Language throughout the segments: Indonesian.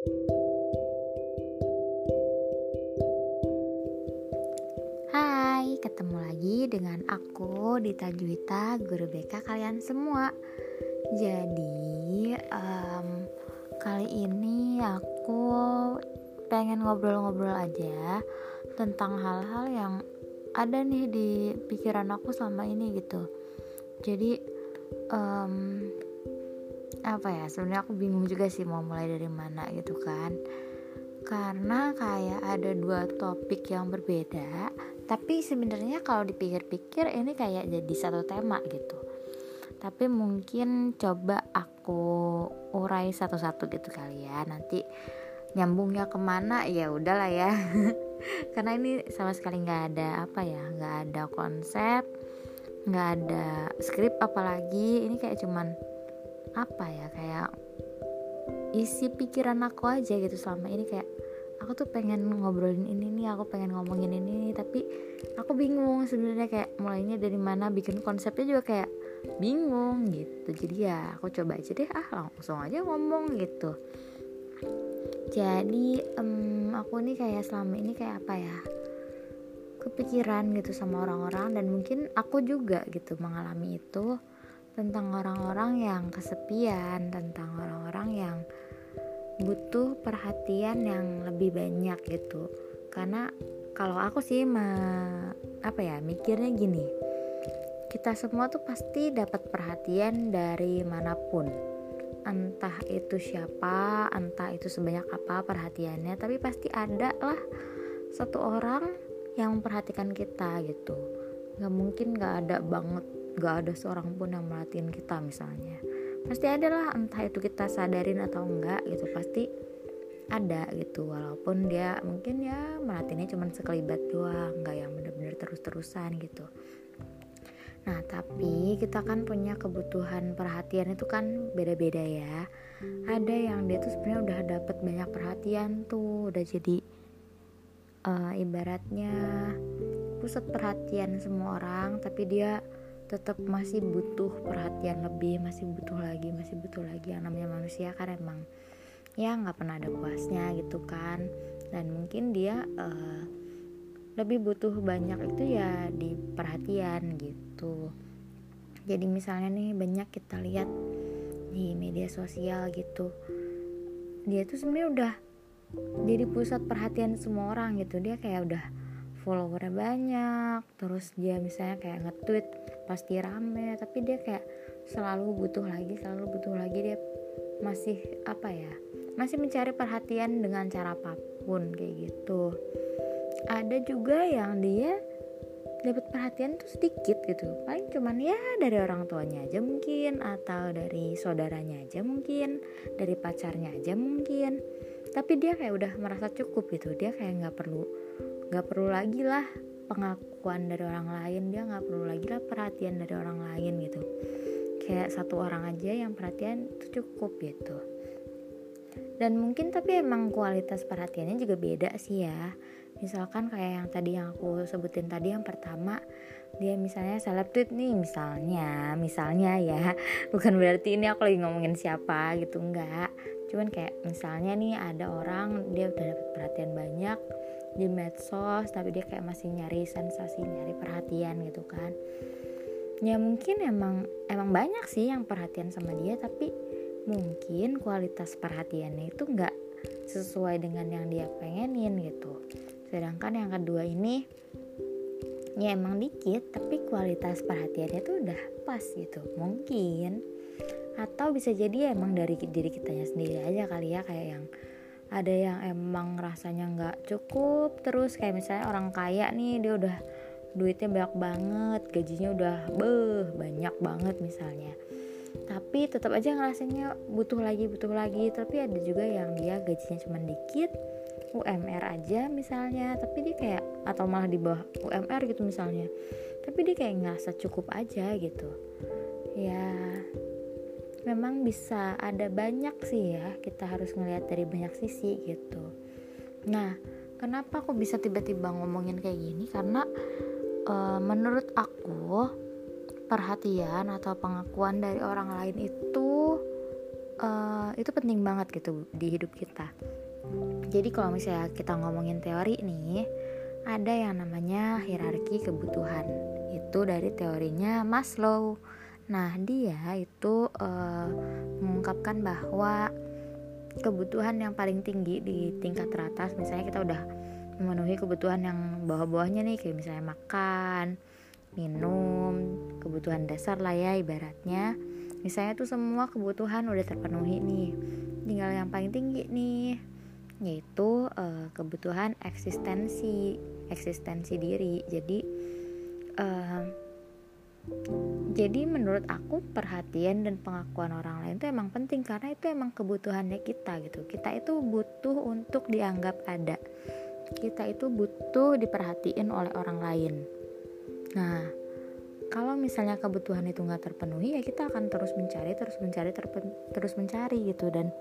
Hai, ketemu lagi dengan aku Dita Juwita, guru BK kalian semua. Jadi, um, kali ini aku pengen ngobrol-ngobrol aja tentang hal-hal yang ada nih di pikiran aku selama ini gitu. Jadi, um, apa ya? Sebenarnya aku bingung juga sih mau mulai dari mana gitu kan. Karena kayak ada dua topik yang berbeda tapi sebenarnya kalau dipikir-pikir ini kayak jadi satu tema gitu. Tapi mungkin coba aku urai satu-satu gitu kali ya. Nanti nyambungnya ke mana ya udahlah ya. Karena ini sama sekali nggak ada apa ya nggak ada konsep nggak ada skrip apalagi. Ini kayak cuman apa ya kayak isi pikiran aku aja gitu selama ini kayak aku tuh pengen ngobrolin ini nih aku pengen ngomongin ini nih tapi aku bingung sebenarnya kayak mulainya dari mana bikin konsepnya juga kayak bingung gitu. Jadi ya aku coba aja deh ah langsung aja ngomong gitu. Jadi um, aku nih kayak selama ini kayak apa ya kepikiran gitu sama orang-orang dan mungkin aku juga gitu mengalami itu tentang orang-orang yang kesepian, tentang orang-orang yang butuh perhatian yang lebih banyak gitu. Karena kalau aku sih ma apa ya mikirnya gini, kita semua tuh pasti dapat perhatian dari mana pun. Entah itu siapa, entah itu sebanyak apa perhatiannya, tapi pasti ada lah satu orang yang memperhatikan kita gitu. Gak mungkin gak ada banget gak ada seorang pun yang merhatiin kita misalnya. Pasti ada lah entah itu kita sadarin atau enggak gitu pasti ada gitu. Walaupun dia mungkin ya merhatiinnya cuma sekelibat doang nggak yang bener-bener terus-terusan gitu. Nah tapi kita kan punya kebutuhan perhatian itu kan beda-beda ya. Ada yang dia tuh sebenarnya udah dapet banyak perhatian tuh udah jadi uh, ibaratnya pusat perhatian semua orang tapi dia tetap masih butuh perhatian lebih masih butuh lagi masih butuh lagi yang namanya manusia kan emang ya nggak pernah ada puasnya gitu kan. Dan mungkin dia uh, lebih butuh banyak itu ya di perhatian gitu. Jadi misalnya nih banyak kita lihat di media sosial gitu dia tuh sebenarnya udah jadi pusat perhatian semua orang gitu. Dia kayak udah followernya banyak terus dia misalnya kayak nge-tweet pasti rame tapi dia kayak selalu butuh lagi selalu butuh lagi. Dia masih apa ya masih mencari perhatian dengan cara apa pun kayak gitu. Ada juga yang dia dapat perhatian tuh sedikit gitu. Paling cuman ya dari orang tuanya aja mungkin atau dari saudaranya aja mungkin dari pacarnya aja mungkin. Tapi dia kayak udah merasa cukup gitu. Dia kayak nggak perlu nggak perlu lagi lah pengakuan dari orang lain dia nggak perlu lagi lah perhatian dari orang lain gitu. Kayak satu orang aja yang perhatian itu cukup gitu. Dan mungkin tapi emang kualitas perhatiannya juga beda sih ya. Misalkan kayak yang tadi yang aku sebutin tadi yang pertama dia misalnya seleb tweet nih misalnya misalnya ya. Bukan berarti ini aku lagi ngomongin siapa gitu enggak cuman kayak misalnya nih ada orang dia udah dapat perhatian banyak di medsos tapi dia kayak masih nyari sensasi nyari perhatian gitu kan. Ya mungkin emang emang banyak sih yang perhatian sama dia tapi mungkin kualitas perhatiannya itu nggak sesuai dengan yang dia pengenin gitu. Sedangkan yang kedua ini ya emang dikit tapi kualitas perhatiannya tuh udah pas gitu. Mungkin. Atau bisa jadi emang dari diri kitanya sendiri aja kali ya kayak yang ada yang emang rasanya nggak cukup terus kayak misalnya orang kaya nih dia udah duitnya banyak banget gajinya udah beh banyak banget misalnya. Tapi tetap aja ngerasanya butuh lagi butuh lagi. Tapi ada juga yang dia gajinya cuma dikit UMR aja misalnya. Tapi dia kayak atau malah di bawah UMR gitu misalnya. Tapi dia kayak ngerasa cukup aja gitu. Ya memang bisa ada banyak sih ya kita harus ngelihat dari banyak sisi gitu. Nah kenapa aku bisa tiba-tiba ngomongin kayak gini? Karena e, menurut aku perhatian atau pengakuan dari orang lain itu e, itu penting banget gitu di hidup kita. Jadi kalau misalnya kita ngomongin teori nih ada yang namanya hierarki kebutuhan. Itu dari teorinya Maslow nah dia itu uh, mengungkapkan bahwa kebutuhan yang paling tinggi di tingkat teratas misalnya kita udah memenuhi kebutuhan yang bawah-bawahnya nih kayak misalnya makan minum kebutuhan dasar lah ya ibaratnya. Misalnya tuh semua kebutuhan udah terpenuhi nih tinggal yang paling tinggi nih yaitu uh, kebutuhan eksistensi eksistensi diri. Jadi uh, jadi menurut aku perhatian dan pengakuan orang lain itu emang penting karena itu emang kebutuhannya kita gitu. Kita itu butuh untuk dianggap ada. Kita itu butuh diperhatiin oleh orang lain. Nah kalau misalnya kebutuhan itu nggak terpenuhi ya kita akan terus mencari terus mencari terus mencari gitu. Dan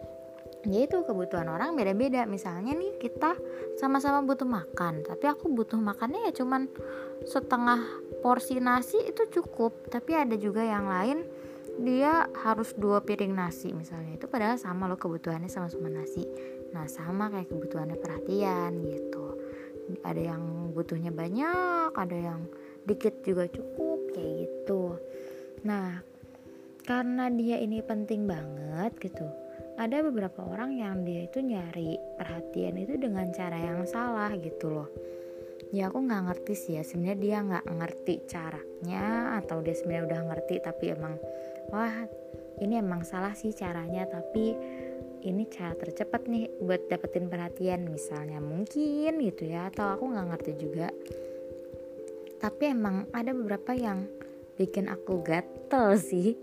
ya itu kebutuhan orang beda-beda. Misalnya nih kita sama-sama butuh makan tapi aku butuh makannya ya cuman setengah porsi nasi itu cukup tapi ada juga yang lain dia harus dua piring nasi misalnya. Itu padahal sama loh kebutuhannya sama-sama nasi. Nah sama kayak kebutuhannya perhatian gitu. Ada yang butuhnya banyak ada yang dikit juga cukup kayak gitu. Nah karena dia ini penting banget gitu ada beberapa orang yang dia itu nyari perhatian itu dengan cara yang salah gitu loh ya aku nggak ngerti sih ya. Sebenarnya dia nggak ngerti caranya atau dia sebenarnya udah ngerti tapi emang wah ini emang salah sih caranya tapi ini cara tercepat nih buat dapetin perhatian misalnya. Mungkin gitu ya atau aku nggak ngerti juga. Tapi emang ada beberapa yang bikin aku gatel sih.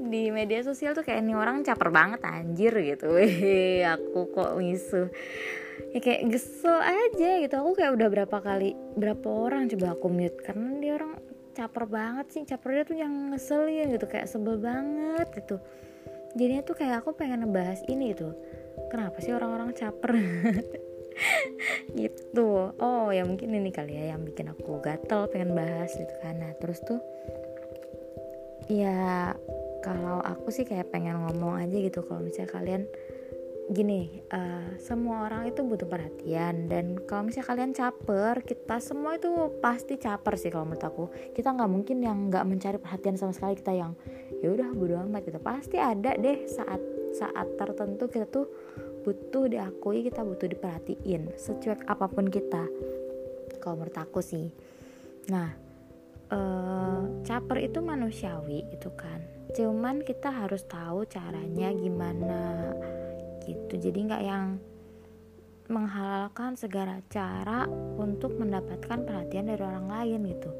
Di media sosial tuh kayak ini orang caper banget anjir gitu. Weh aku kok misuh ya kayak gesel aja gitu. Aku kayak udah berapa kali berapa orang coba aku mute. Karena dia orang caper banget sih. Capernya tuh yang ngeselin gitu. Kayak sebel banget gitu. Jadinya tuh kayak aku pengen ngebahas ini tuh kenapa sih orang-orang caper? Gitu. Oh ya mungkin ini kali ya yang bikin aku gatel pengen bahas gitu nah terus tuh ya kalau aku sih kayak pengen ngomong aja gitu. Kalau misalnya kalian gini uh, semua orang itu butuh perhatian dan kalau misalnya kalian caper kita semua itu pasti caper sih kalau menurut aku. Kita nggak mungkin yang nggak mencari perhatian sama sekali kita yang ya udah bodo amat gitu. Pasti ada deh saat saat tertentu kita tuh butuh diakui kita butuh diperhatiin secuek apa pun kita kalau menurut aku sih. Nah uh, caper itu manusiawi gitu kan. Cuman kita harus tahu caranya gimana gitu. Jadi nggak yang menghalalkan segala cara untuk mendapatkan perhatian dari orang lain gitu.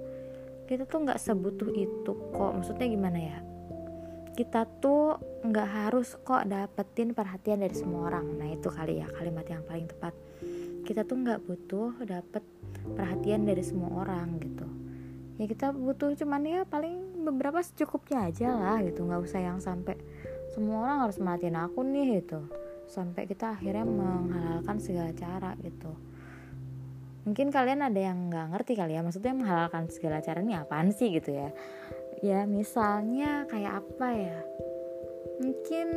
Kita tuh nggak sebutuh itu kok. Maksudnya gimana ya? Kita tuh nggak harus kok dapetin perhatian dari semua orang. Nah itu kali ya kalimat yang paling tepat. Kita tuh nggak butuh dapet perhatian dari semua orang gitu. Ya kita butuh cuman ya paling beberapa secukupnya aja lah gitu. Nggak usah yang sampai semua orang harus merhatiin aku nih gitu sampai kita akhirnya menghalalkan segala cara gitu. Mungkin kalian ada yang nggak ngerti kali ya maksudnya menghalalkan segala cara ini apaan sih gitu ya? Ya misalnya kayak apa ya? Mungkin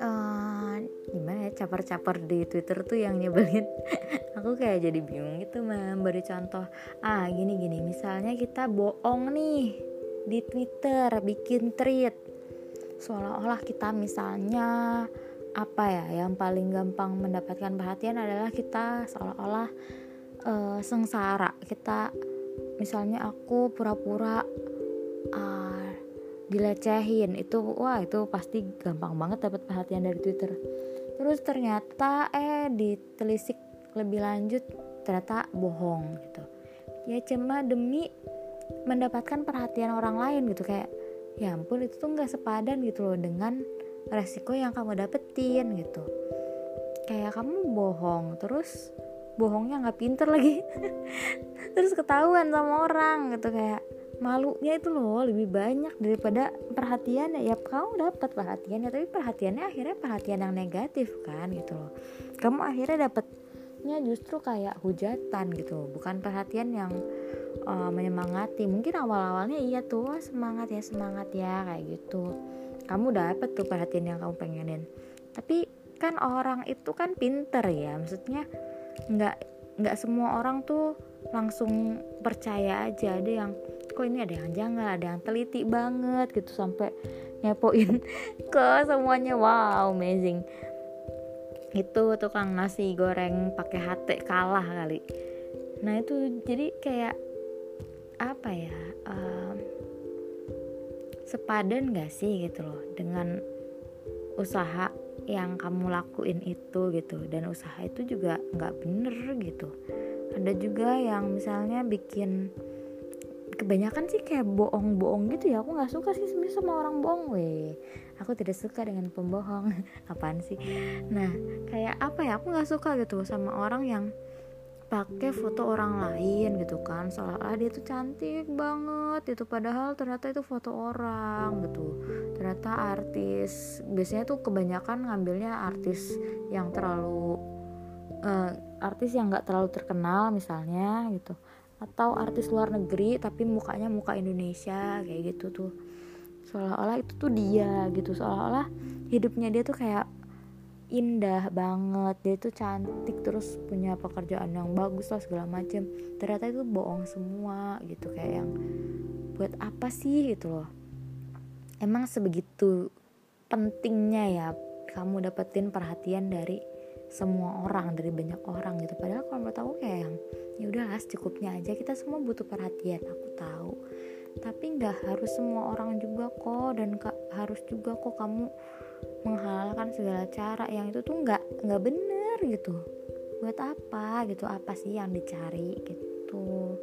uh, gimana ya caper-caper di Twitter tuh yang nyebelin. Aku kayak jadi bingung gitu memberi contoh ah gini gini misalnya kita bohong nih di Twitter bikin tweet seolah-olah kita misalnya apa ya yang paling gampang mendapatkan perhatian adalah kita seolah-olah uh, sengsara. Kita misalnya aku pura-pura uh, dilecehin itu wah itu pasti gampang banget dapat perhatian dari Twitter. Terus ternyata eh ditelisik lebih lanjut ternyata bohong gitu. Ya cuma demi mendapatkan perhatian orang lain gitu. Kayak ya ampun itu tuh nggak sepadan gitu loh dengan resiko yang kamu dapetin gitu. Kayak kamu bohong terus bohongnya nggak pinter lagi. Terus ketahuan sama orang gitu. Kayak malunya itu loh lebih banyak daripada perhatiannya. Ya kamu dapat perhatiannya tapi perhatiannya akhirnya perhatian yang negatif kan gitu loh. Kamu akhirnya dapatnya justru kayak hujatan gitu. Bukan perhatian yang uh, menyemangati. Mungkin awal awalnya iya tuh semangat ya semangat ya kayak gitu kamu dapet tuh perhatian yang kamu pengenin. Tapi kan orang itu kan pinter ya maksudnya nggak nggak semua orang tuh langsung percaya aja. Ada yang kok ini ada yang janggal ada yang teliti banget gitu sampai ngepoin ke semuanya. Wow amazing. Itu tukang nasi goreng pakai hati kalah kali. Nah itu jadi kayak apa ya um, sepadan gak sih gitu loh dengan usaha yang kamu lakuin itu gitu. Dan usaha itu juga nggak bener gitu. Ada juga yang misalnya bikin kebanyakan sih kayak bohong-bohong gitu ya. Aku nggak suka sih sebenarnya sama orang bohong. Weh aku tidak suka dengan pembohong. Apaan sih? Nah kayak apa ya? Aku nggak suka gitu sama orang yang pakai foto orang lain gitu kan. Soalnya dia tuh cantik banget itu padahal ternyata itu foto orang gitu. Ternyata artis biasanya tuh kebanyakan ngambilnya artis yang terlalu uh, artis yang nggak terlalu terkenal misalnya gitu. Atau artis luar negeri tapi mukanya muka Indonesia kayak gitu tuh. Seolah-olah itu tuh dia gitu. Seolah-olah hidupnya dia tuh kayak indah banget. Dia tuh cantik terus punya pekerjaan yang bagus lah segala macem. Ternyata itu bohong semua gitu. Kayak yang buat apa sih? gitu loh. Emang sebegitu pentingnya ya kamu dapetin perhatian dari semua orang dari banyak orang gitu. Padahal kalau menurut aku kayak yang ya udahlah secukupnya aja. Kita semua butuh perhatian aku tahu. Tapi nggak harus semua orang juga kok dan harus juga kok kamu menghalalkan segala cara yang itu tuh nggak nggak bener gitu. Buat apa gitu? Apa sih yang dicari gitu?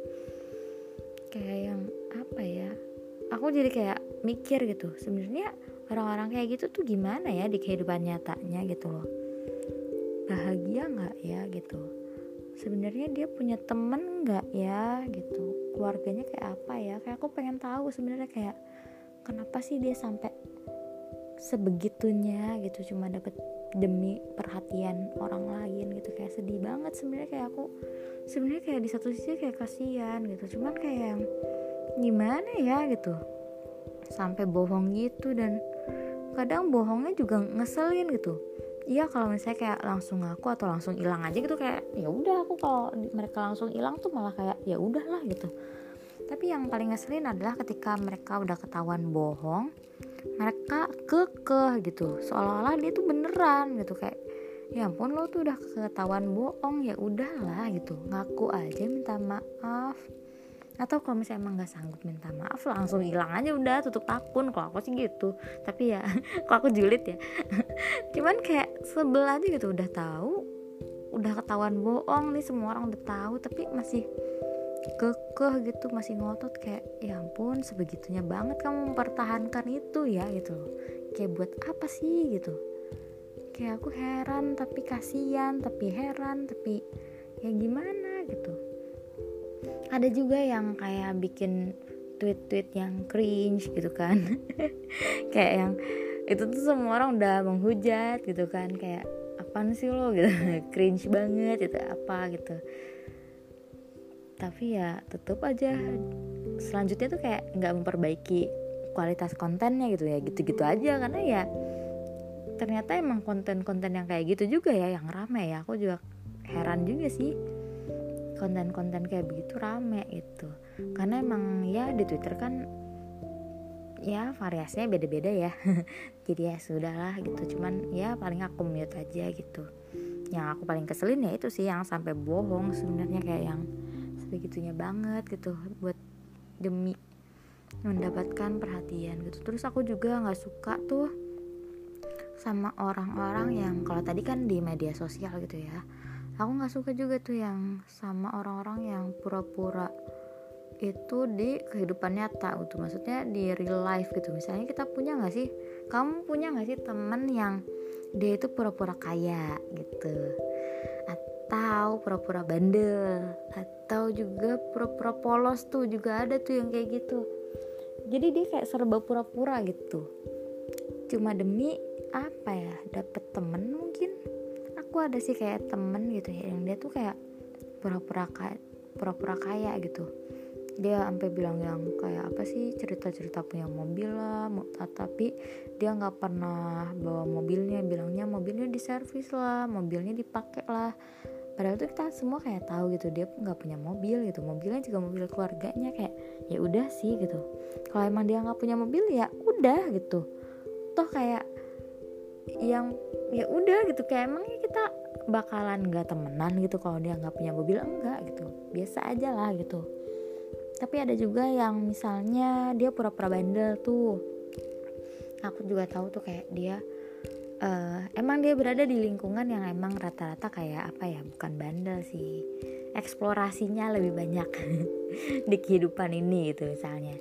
Kayak yang apa ya? Aku jadi kayak mikir gitu sebenarnya orang-orang kayak gitu tuh gimana ya di kehidupan nyatanya gitu loh? Bahagia nggak ya gitu? Sebenarnya dia punya temen nggak ya gitu? Keluarganya kayak apa ya? Kayak aku pengen tahu sebenarnya kayak kenapa sih dia sampai sebegitunya gitu cuma dapat demi perhatian orang lain gitu. Kayak sedih banget sebenarnya kayak aku sebenarnya kayak di satu sisi kayak kasihan gitu. Cuman kayak gimana ya gitu sampai bohong gitu. Dan kadang bohongnya juga ngeselin gitu. Iya kalau misalnya kayak langsung ngaku atau langsung hilang aja gitu kayak ya udah aku kalau mereka langsung hilang tuh malah kayak ya udahlah gitu. Tapi yang paling ngeselin adalah ketika mereka udah ketahuan bohong mereka kekeh gitu. Seolah-olah dia tuh beneran gitu kayak ya ampun lo tuh udah ketahuan bohong ya udahlah gitu. Ngaku aja minta maaf. Atau kalau misalnya emang nggak sanggup minta maaf langsung hilang aja udah tutup akun. Kalau aku sih gitu. Tapi ya kalau aku julid ya? Cuman kayak sebel aja gitu udah tahu udah ketahuan bohong nih semua orang udah tahu tapi masih kekeh gitu masih ngotot kayak ya ampun sebegitunya banget kamu mempertahankan itu ya gitu kayak buat apa sih? gitu. Kayak aku heran tapi kasihan tapi heran tapi ya gimana? gitu. Ada juga yang kayak bikin tweet-tweet yang cringe gitu kan. Kayak yang itu tuh semua orang udah menghujat gitu kan. Kayak apaan sih lo? gitu. Cringe banget itu apa gitu tapi ya tetap aja selanjutnya tuh kayak nggak memperbaiki kualitas kontennya gitu ya gitu-gitu aja. Karena ya ternyata emang konten-konten yang kayak gitu juga ya yang rame ya. Aku juga heran juga sih konten-konten kayak begitu rame itu karena emang ya di twitter kan ya variasinya beda-beda ya. Jadi ya sudahlah gitu. Cuman ya paling aku mute aja gitu. Yang aku paling keselin ya itu sih yang sampai bohong sebenarnya kayak yang sebegitunya banget gitu buat demi mendapatkan perhatian gitu. Terus aku juga nggak suka tuh sama orang-orang yang kalau tadi kan di media sosial gitu ya aku nggak suka juga tuh yang sama orang-orang yang pura-pura itu di kehidupan nyata gitu. Maksudnya di real life gitu. Misalnya kita punya nggak sih? Kamu punya nggak sih temen yang dia itu pura-pura kaya gitu? Atau pura-pura bandel atau juga pura-pura polos tuh juga ada tuh yang kayak gitu. Jadi dia kayak serba pura-pura gitu. Cuma demi apa ya dapet temen mungkin. Aku ada sih kayak temen gitu ya yang dia tuh kayak pura-pura kaya pura-pura kaya gitu. Dia sampai bilang yang kayak apa sih cerita-cerita punya mobil lah tapi dia nggak pernah bawa mobilnya. Bilangnya mobilnya diservis lah mobilnya dipakai lah padahal tuh kita semua kayak tahu gitu dia nggak punya mobil gitu. Mobilnya juga mobil keluarganya kayak ya udah sih gitu. Kalau emang dia nggak punya mobil ya udah gitu. Toh kayak yang ya udah gitu. Kayak emangnya kita bakalan nggak temenan gitu kalau dia nggak punya mobil? Enggak gitu. Biasa aja lah gitu. Tapi ada juga yang misalnya dia pura-pura bandel tuh. Aku juga tahu tuh kayak dia uh, emang dia berada di lingkungan yang emang rata-rata kayak apa ya bukan bandel sih. Eksplorasinya lebih banyak di kehidupan ini gitu misalnya.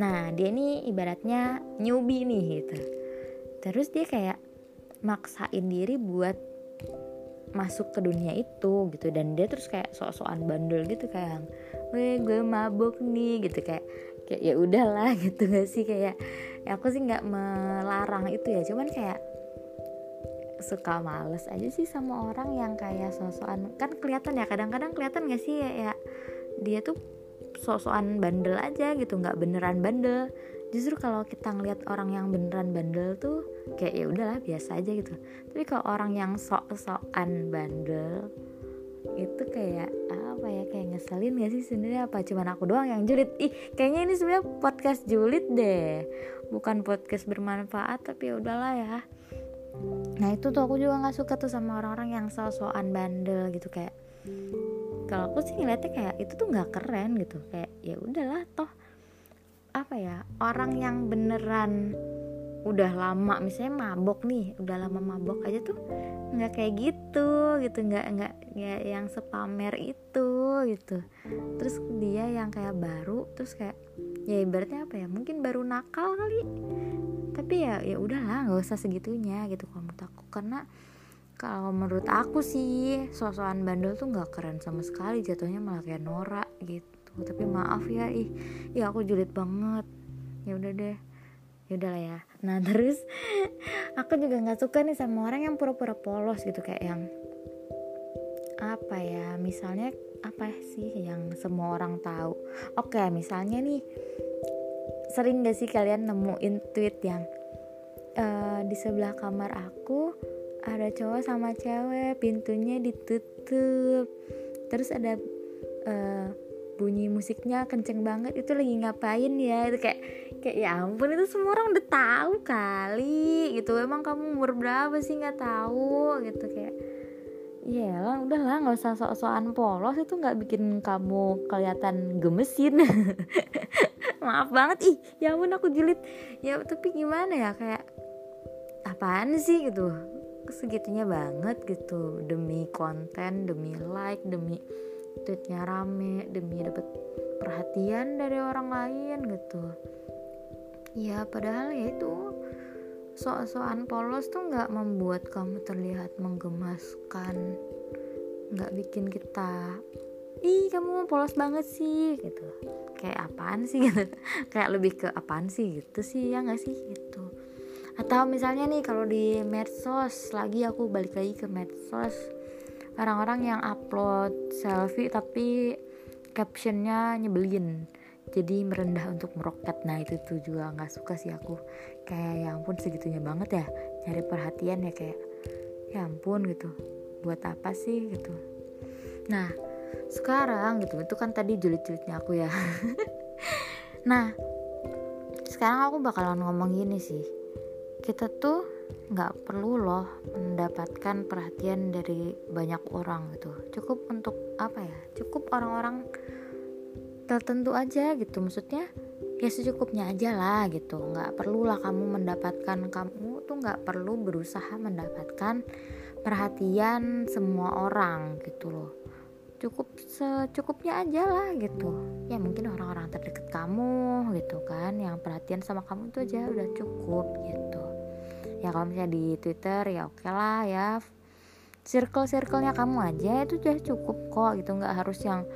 Nah dia ini ibaratnya newbie nih gitu. Terus dia kayak maksain diri buat masuk ke dunia itu gitu. Dan dia terus kayak sok-sokan bandel gitu kayak weh gue mabuk nih gitu. Kayak kayak ya udahlah gitu gak sih? Kayak ya aku sih nggak melarang itu ya. Cuman kayak suka males aja sih sama orang yang kayak sosokan kan kelihatan ya kadang-kadang kelihatan gak sih ya, ya dia tuh sosokan bandel aja gitu nggak beneran bandel. Justru kalau kita ngeliat orang yang beneran bandel tuh kayak ya udahlah biasa aja gitu. Tapi kalau orang yang sok-sokan bandel itu kayak apa ya kayak ngeselin gak sih sebenarnya? Apa cuman aku doang yang julid? Ih kayaknya ini sebenarnya podcast julid deh. Bukan podcast bermanfaat tapi ya udahlah ya nah itu tuh aku juga nggak suka tuh sama orang-orang yang sok-sokan bandel gitu kayak kalau aku sih ngeliatnya kayak itu tuh nggak keren gitu kayak ya udahlah toh apa ya orang yang beneran udah lama misalnya mabok nih udah lama mabok aja tuh nggak kayak gitu gitu nggak nggak ya yang sepamer itu gitu. Terus dia yang kayak baru terus kayak ya ibaratnya apa ya? Mungkin baru nakal kali. Tapi ya ya udahlah nggak usah segitunya gitu kalau menurut aku. Karena kalau menurut aku sih sosokan bandel tuh nggak keren sama sekali. Jatuhnya malah kayak norak gitu. Tapi maaf ya ih ya aku julid banget. Ya udah deh. Ya udahlah ya. Nah terus aku juga nggak suka nih sama orang yang pura-pura polos gitu. Kayak yang apa ya? Misalnya apa sih yang semua orang tahu? Oke misalnya nih sering gak sih kalian nemuin tweet yang uh, di sebelah kamar aku ada cowok sama cewek pintunya ditutup terus ada uh, bunyi musiknya kenceng banget itu lagi ngapain ya? Itu kayak kayak ya ampun itu semua orang udah tahu kali gitu. Emang kamu umur berapa sih? Nggak tahu gitu kayak ya lah udahlah nggak usah sok-sokan polos. Itu nggak bikin kamu kelihatan gemesin maaf banget. Ih ya ampun aku jilid ya tapi gimana ya kayak apaan sih gitu? Segitunya banget gitu. Demi konten demi like demi tweetnya rame demi dapat perhatian dari orang lain gitu. Ya padahal ya itu soal-soal polos tuh nggak membuat kamu terlihat menggemaskan nggak bikin kita ih kamu polos banget sih gitu. Kayak apaan sih? Gitu kayak lebih ke apaan sih gitu sih ya nggak sih? Gitu. Atau misalnya nih kalau di medsos lagi aku balik lagi ke medsos. Orang-orang yang upload selfie tapi captionnya nyebelin jadi merendah untuk meroket. Nah itu tuh juga nggak suka sih aku. Kayak ya ampun segitunya banget ya nyari perhatian ya kayak ya ampun gitu. Buat apa sih? gitu. Nah sekarang gitu itu kan tadi julid-julidnya aku ya. Nah sekarang aku bakalan ngomong gini sih. Kita tuh nggak perlu loh mendapatkan perhatian dari banyak orang gitu. Cukup untuk apa ya? Cukup orang-orang tertentu aja gitu. Maksudnya ya secukupnya aja lah gitu. Nggak perlulah kamu mendapatkan kamu tuh nggak perlu berusaha mendapatkan perhatian semua orang gitu loh cukup secukupnya aja lah gitu. Ya mungkin orang-orang terdekat kamu gitu kan yang perhatian sama kamu itu aja udah cukup gitu. Ya kalau misalnya di Twitter ya oke okay lah ya. Circle circlenya kamu aja itu udah cukup kok gitu. Nggak harus yang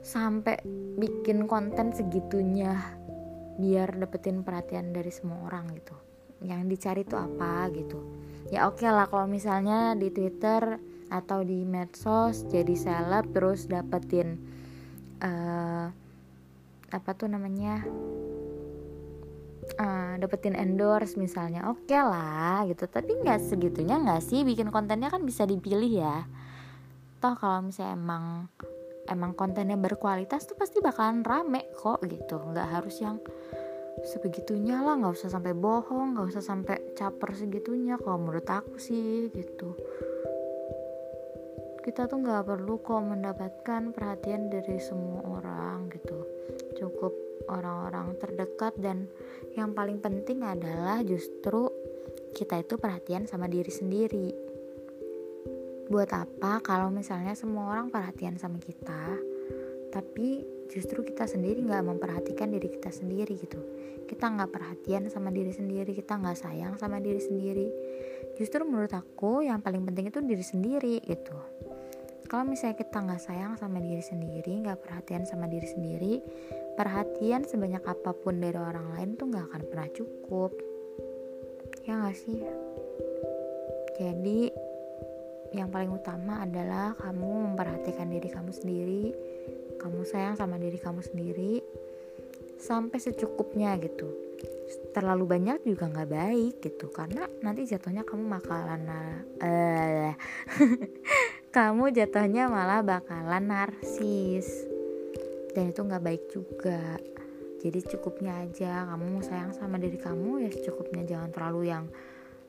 sampai bikin konten segitunya biar dapetin perhatian dari semua orang gitu. Yang dicari tuh apa gitu. Ya oke okay lah kalau misalnya di Twitter atau di medsos jadi seleb terus dapetin uh, apa tuh namanya uh, dapetin endorse misalnya oke okay lah gitu. Tapi nggak segitunya nggak sih bikin kontennya kan bisa dipilih ya. Toh kalau misalnya emang emang kontennya berkualitas tuh pasti bakalan rame kok gitu. Nggak harus yang sebegitunya lah nggak usah sampai bohong nggak usah sampai caper segitunya kalau menurut aku sih gitu kita tuh nggak perlu kok mendapatkan perhatian dari semua orang gitu. Cukup orang-orang terdekat dan yang paling penting adalah justru kita itu perhatian sama diri sendiri. Buat apa kalau misalnya semua orang perhatian sama kita tapi justru kita sendiri nggak memperhatikan diri kita sendiri gitu. Kita nggak perhatian sama diri sendiri kita nggak sayang sama diri sendiri. Justru menurut aku yang paling penting itu diri sendiri gitu kalau misalnya kita nggak sayang sama diri sendiri nggak perhatian sama diri sendiri perhatian sebanyak apa pun dari orang lain tuh nggak akan pernah cukup. Ya nggak sih? Jadi yang paling utama adalah kamu memperhatikan diri kamu sendiri kamu sayang sama diri kamu sendiri sampai secukupnya gitu. Terlalu banyak juga nggak baik gitu karena nanti jatuhnya kamu bakalan uh, kamu jatuhnya malah bakalan narsis. Dan itu nggak baik juga. Jadi cukupnya aja. Kamu sayang sama diri kamu ya secukupnya. Jangan terlalu yang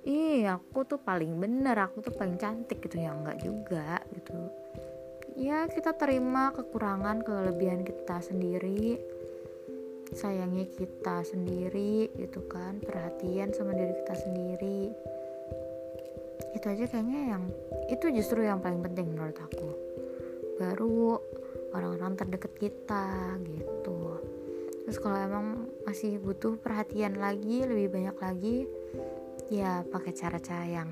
ih aku tuh paling bener aku tuh paling cantik gitu. Ya nggak juga gitu. Ya kita terima kekurangan kelebihan kita sendiri. Sayangi kita sendiri gitu kan. Perhatian sama diri kita sendiri itu aja kayaknya yang itu justru yang paling penting menurut aku. Baru orang-orang terdekat kita gitu. Terus kalau emang masih butuh perhatian lagi lebih banyak lagi ya pakai cara-cara yang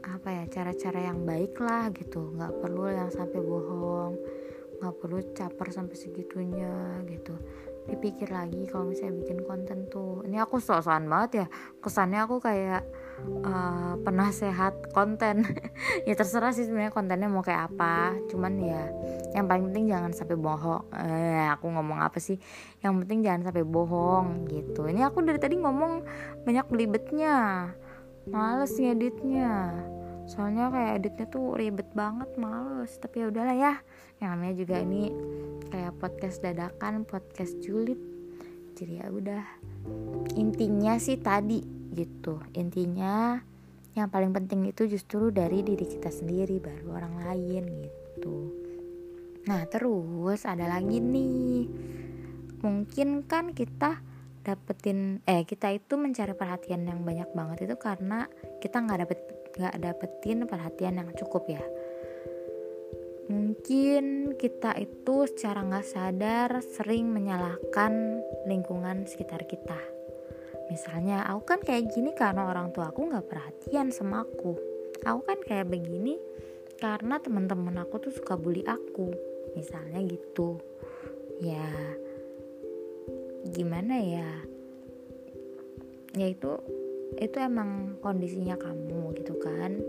apa ya cara-cara yang baik lah gitu. Nggak perlu yang sampai bohong nggak perlu caper sampai segitunya gitu. Dipikir lagi kalau misalnya bikin konten tuh. Ini aku sok-sokan banget ya kesannya aku kayak uh, penasehat konten. Ya terserah sih sebenarnya kontennya mau kayak apa. Cuman ya yang paling penting jangan sampai bohong. Eh aku ngomong apa sih? Yang penting jangan sampai bohong gitu. Ini aku dari tadi ngomong banyak belibetnya. Males ngeditnya. Soalnya kayak editnya tuh ribet banget males. Tapi ya udahlah ya. Yang namanya juga ini kayak podcast dadakan podcast julid. Jadi ya udah. Intinya sih tadi gitu. Intinya yang paling penting itu justru dari diri kita sendiri baru orang lain gitu. Nah terus ada lagi nih. Mungkin kan kita dapetin eh kita itu mencari perhatian yang banyak banget itu karena kita nggak dapet nggak dapetin perhatian yang cukup ya. Mungkin kita itu secara nggak sadar sering menyalahkan lingkungan sekitar kita misalnya aku kan kayak gini karena orang tua aku nggak perhatian sama aku. Aku kan kayak begini karena teman-teman aku tuh suka bully aku. Misalnya gitu. Ya gimana ya? Ya itu itu emang kondisinya kamu gitu kan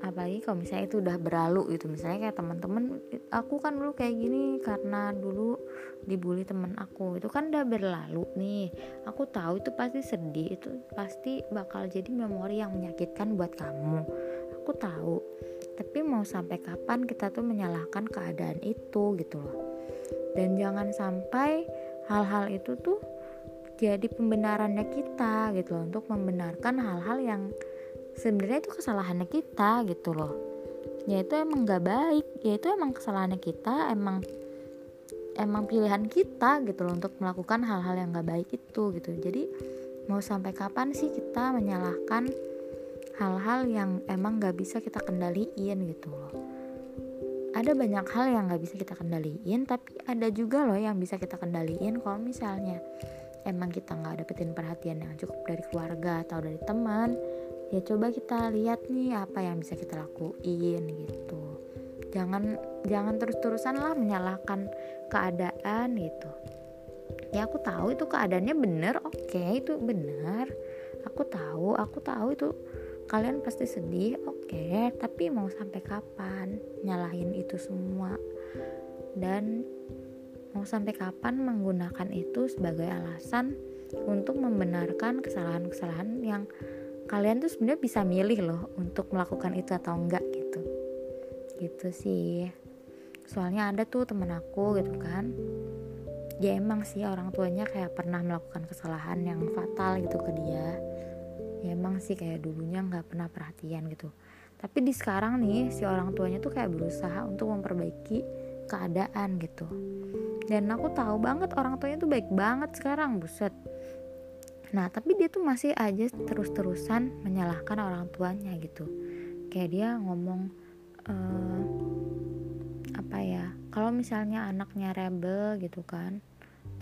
apalagi kalau misalnya itu udah berlalu gitu. Misalnya kayak teman-teman aku kan dulu kayak gini karena dulu dibully temen aku. Itu kan udah berlalu nih. Aku tahu itu pasti sedih itu pasti bakal jadi memori yang menyakitkan buat kamu. Aku tahu. Tapi mau sampai kapan kita tuh menyalahkan keadaan itu gitu loh. Dan jangan sampai hal-hal itu tuh jadi pembenarannya kita gitu loh untuk membenarkan hal-hal yang sebenarnya itu kesalahannya kita gitu loh. Ya itu emang gak baik. Ya itu emang kesalahannya kita emang emang pilihan kita gitu loh untuk melakukan hal-hal yang gak baik itu gitu. Jadi mau sampai kapan sih kita menyalahkan hal-hal yang emang gak bisa kita kendaliin gitu loh? Ada banyak hal yang gak bisa kita kendaliin tapi ada juga loh yang bisa kita kendaliin kalau misalnya emang kita nggak dapetin perhatian yang cukup dari keluarga atau dari teman ya coba kita lihat nih apa yang bisa kita lakuin gitu. Jangan jangan terus-terusan lah menyalahkan keadaan gitu. Ya aku tahu itu keadaannya bener oke okay, itu benar aku tahu aku tahu itu kalian pasti sedih oke. Okay, tapi mau sampai kapan nyalahin itu semua? Dan mau sampai kapan menggunakan itu sebagai alasan untuk membenarkan kesalahan-kesalahan yang kalian tuh sebenarnya bisa milih loh untuk melakukan itu atau enggak gitu. Gitu sih. Soalnya ada tuh temen aku gitu kan. Ya emang sih orang tuanya kayak pernah melakukan kesalahan yang fatal gitu ke dia. Ya emang sih kayak dulunya nggak pernah perhatian gitu. Tapi di sekarang nih si orang tuanya tuh kayak berusaha untuk memperbaiki keadaan gitu. Dan aku tahu banget orang tuanya tuh baik banget sekarang buset Nah, tapi dia tuh masih aja terus-terusan menyalahkan orang tuanya gitu. Kayak dia ngomong uh, apa ya? Kalau misalnya anaknya rebel gitu kan,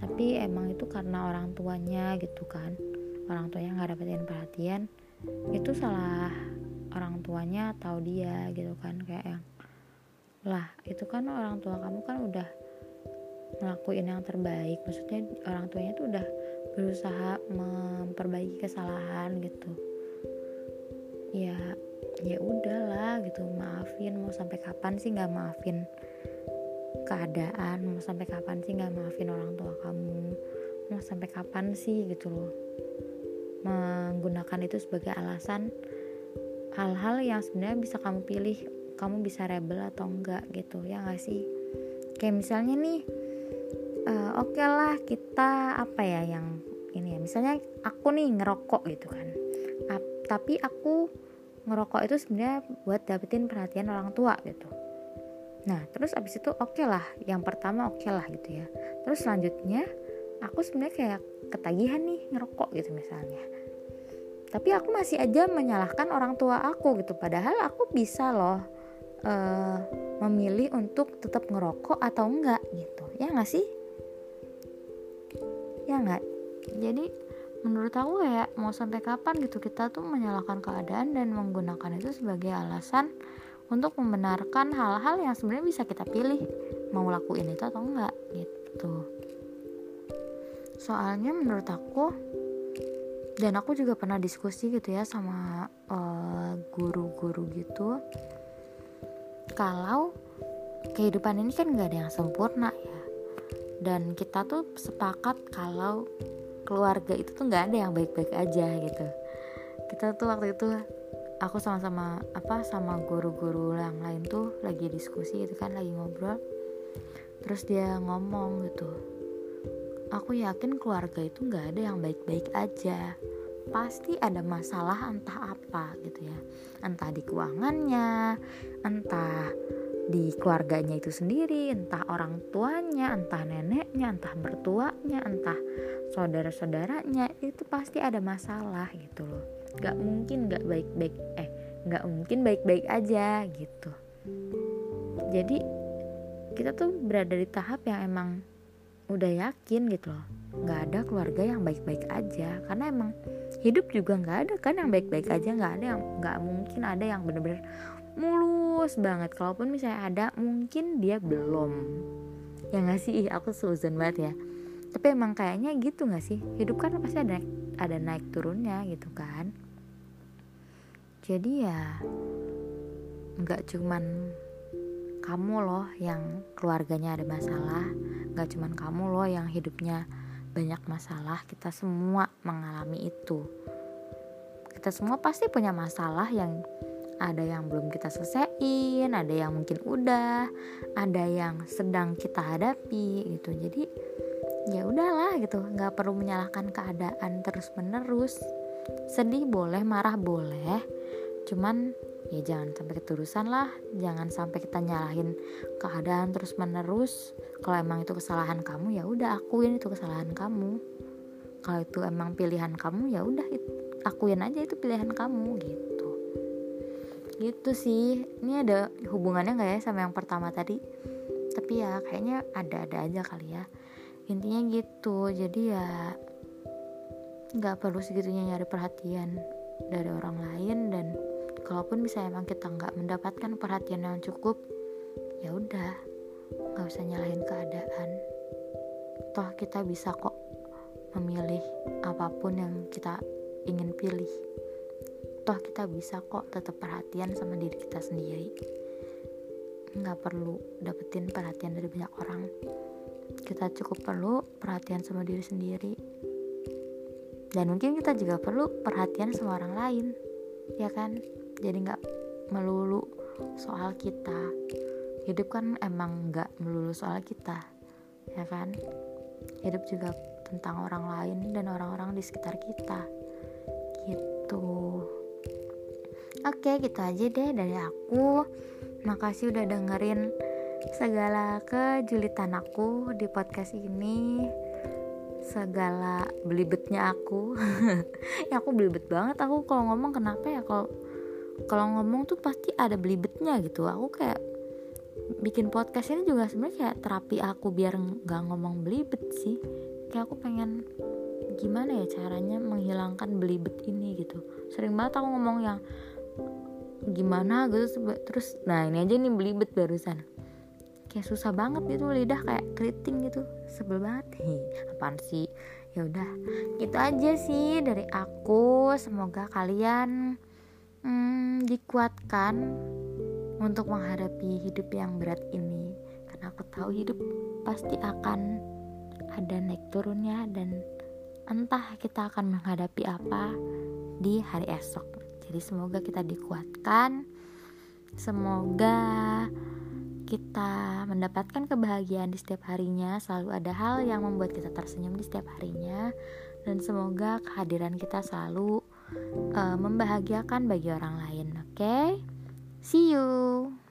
tapi emang itu karena orang tuanya gitu kan. Orang tuanya nggak dapetin perhatian, itu salah orang tuanya atau dia gitu kan kayak yang lah itu kan orang tua kamu kan udah ngelakuin yang terbaik maksudnya orang tuanya tuh udah berusaha memperbaiki kesalahan gitu. Ya ya udahlah gitu maafin. Mau sampai kapan sih nggak maafin keadaan? Mau sampai kapan sih nggak maafin orang tua kamu? Mau sampai kapan sih gitu loh? Menggunakan itu sebagai alasan hal-hal yang sebenarnya bisa kamu pilih kamu bisa rebel atau enggak gitu ya nggak sih? Kayak misalnya nih uh, oke okay lah kita apa ya yang ini ya. Misalnya aku nih ngerokok gitu kan. Tapi aku ngerokok itu sebenarnya buat dapetin perhatian orang tua gitu. Nah terus abis itu oke okay lah yang pertama oke okay lah gitu ya. Terus selanjutnya aku sebenarnya kayak ketagihan nih ngerokok gitu misalnya. Tapi aku masih aja menyalahkan orang tua aku gitu. Padahal aku bisa loh uh, memilih untuk tetap ngerokok atau enggak gitu. Ya nggak sih ya nggak? Jadi menurut aku ya mau sampai kapan gitu kita tuh menyalahkan keadaan dan menggunakan itu sebagai alasan untuk membenarkan hal-hal yang sebenarnya bisa kita pilih mau lakuin itu atau enggak gitu. Soalnya menurut aku dan aku juga pernah diskusi gitu ya sama eh, guru-guru uh, gitu kalau kehidupan ini kan nggak ada yang sempurna dan kita tuh sepakat kalau keluarga itu tuh nggak ada yang baik-baik aja gitu. Kita tuh waktu itu aku sama-sama apa sama guru-guru yang lain tuh lagi diskusi gitu kan lagi ngobrol. Terus dia ngomong gitu aku yakin keluarga itu nggak ada yang baik-baik aja. Pasti ada masalah entah apa gitu ya. Entah di keuangannya entah di keluarganya itu sendiri, entah orang tuanya, entah neneknya, entah mertuanya, entah saudara-saudaranya, itu pasti ada masalah gitu loh. Gak mungkin gak baik-baik, eh gak mungkin baik-baik aja gitu. Jadi kita tuh berada di tahap yang emang udah yakin gitu loh nggak ada keluarga yang baik-baik aja karena emang hidup juga nggak ada kan yang baik-baik aja nggak ada yang nggak mungkin ada yang bener-bener mulus banget. Kalaupun misalnya ada mungkin dia belum. Ya nggak sih? Aku suzon banget ya. Tapi emang kayaknya gitu nggak sih? Hidup kan pasti ada ada naik turunnya gitu kan. Jadi ya nggak cuman kamu loh yang keluarganya ada masalah. Nggak cuman kamu loh yang hidupnya banyak masalah. Kita semua mengalami itu. Kita semua pasti punya masalah yang ada yang belum kita selesaiin ada yang mungkin udah ada yang sedang kita hadapi gitu. Jadi ya udahlah gitu. Nggak perlu menyalahkan keadaan terus menerus sedih boleh marah boleh. Cuman ya jangan sampai keterusan lah. Jangan sampai kita nyalahin keadaan terus menerus kalau emang itu kesalahan kamu ya udah akuin itu kesalahan kamu. Kalau itu emang pilihan kamu ya udah akuin aja itu pilihan kamu gitu gitu sih. Ini ada hubungannya nggak ya sama yang pertama tadi? Tapi ya kayaknya ada-ada aja kali ya. Intinya gitu. Jadi ya nggak perlu segitunya nyari perhatian dari orang lain dan kalaupun bisa emang kita nggak mendapatkan perhatian yang cukup ya udah. Nggak usah nyalahin keadaan. Toh kita bisa kok memilih apa pun yang kita ingin pilih toh kita bisa kok tetap perhatian sama diri kita sendiri. Nggak perlu dapetin perhatian dari banyak orang. Kita cukup perlu perhatian sama diri sendiri. Dan mungkin kita juga perlu perhatian sama orang lain ya kan? Jadi nggak melulu soal kita. Hidup kan emang nggak melulu soal kita ya kan? Hidup juga tentang orang lain dan orang-orang di sekitar kita. Gitu oke gitu aja deh dari aku. Makasih udah dengerin segala kejulitan aku di podcast ini. Segala belibetnya aku. Ya aku belibet banget. Aku kalau ngomong kenapa ya? Kalau kalau ngomong tuh pasti ada belibetnya gitu. Aku kayak bikin podcast ini juga sebenarnya kayak terapi aku biar nggak ngomong belibet sih. Kayak aku pengen gimana ya caranya menghilangkan belibet ini gitu. Sering banget aku ngomong yang gimana gitu terus nah ini aja nih belibet barusan. Kayak susah banget gitu lidah kayak keriting gitu sebel banget. Nih apaan sih? Ya udah gitu aja sih dari aku. Semoga kalian hmm, dikuatkan untuk menghadapi hidup yang berat ini. Karena aku tahu hidup pasti akan ada naik turunnya dan entah kita akan menghadapi apa di hari esok jadi semoga kita dikuatkan semoga kita mendapatkan kebahagiaan di setiap harinya selalu ada hal yang membuat kita tersenyum di setiap harinya dan semoga kehadiran kita selalu uh, membahagiakan bagi orang lain oke okay? See you.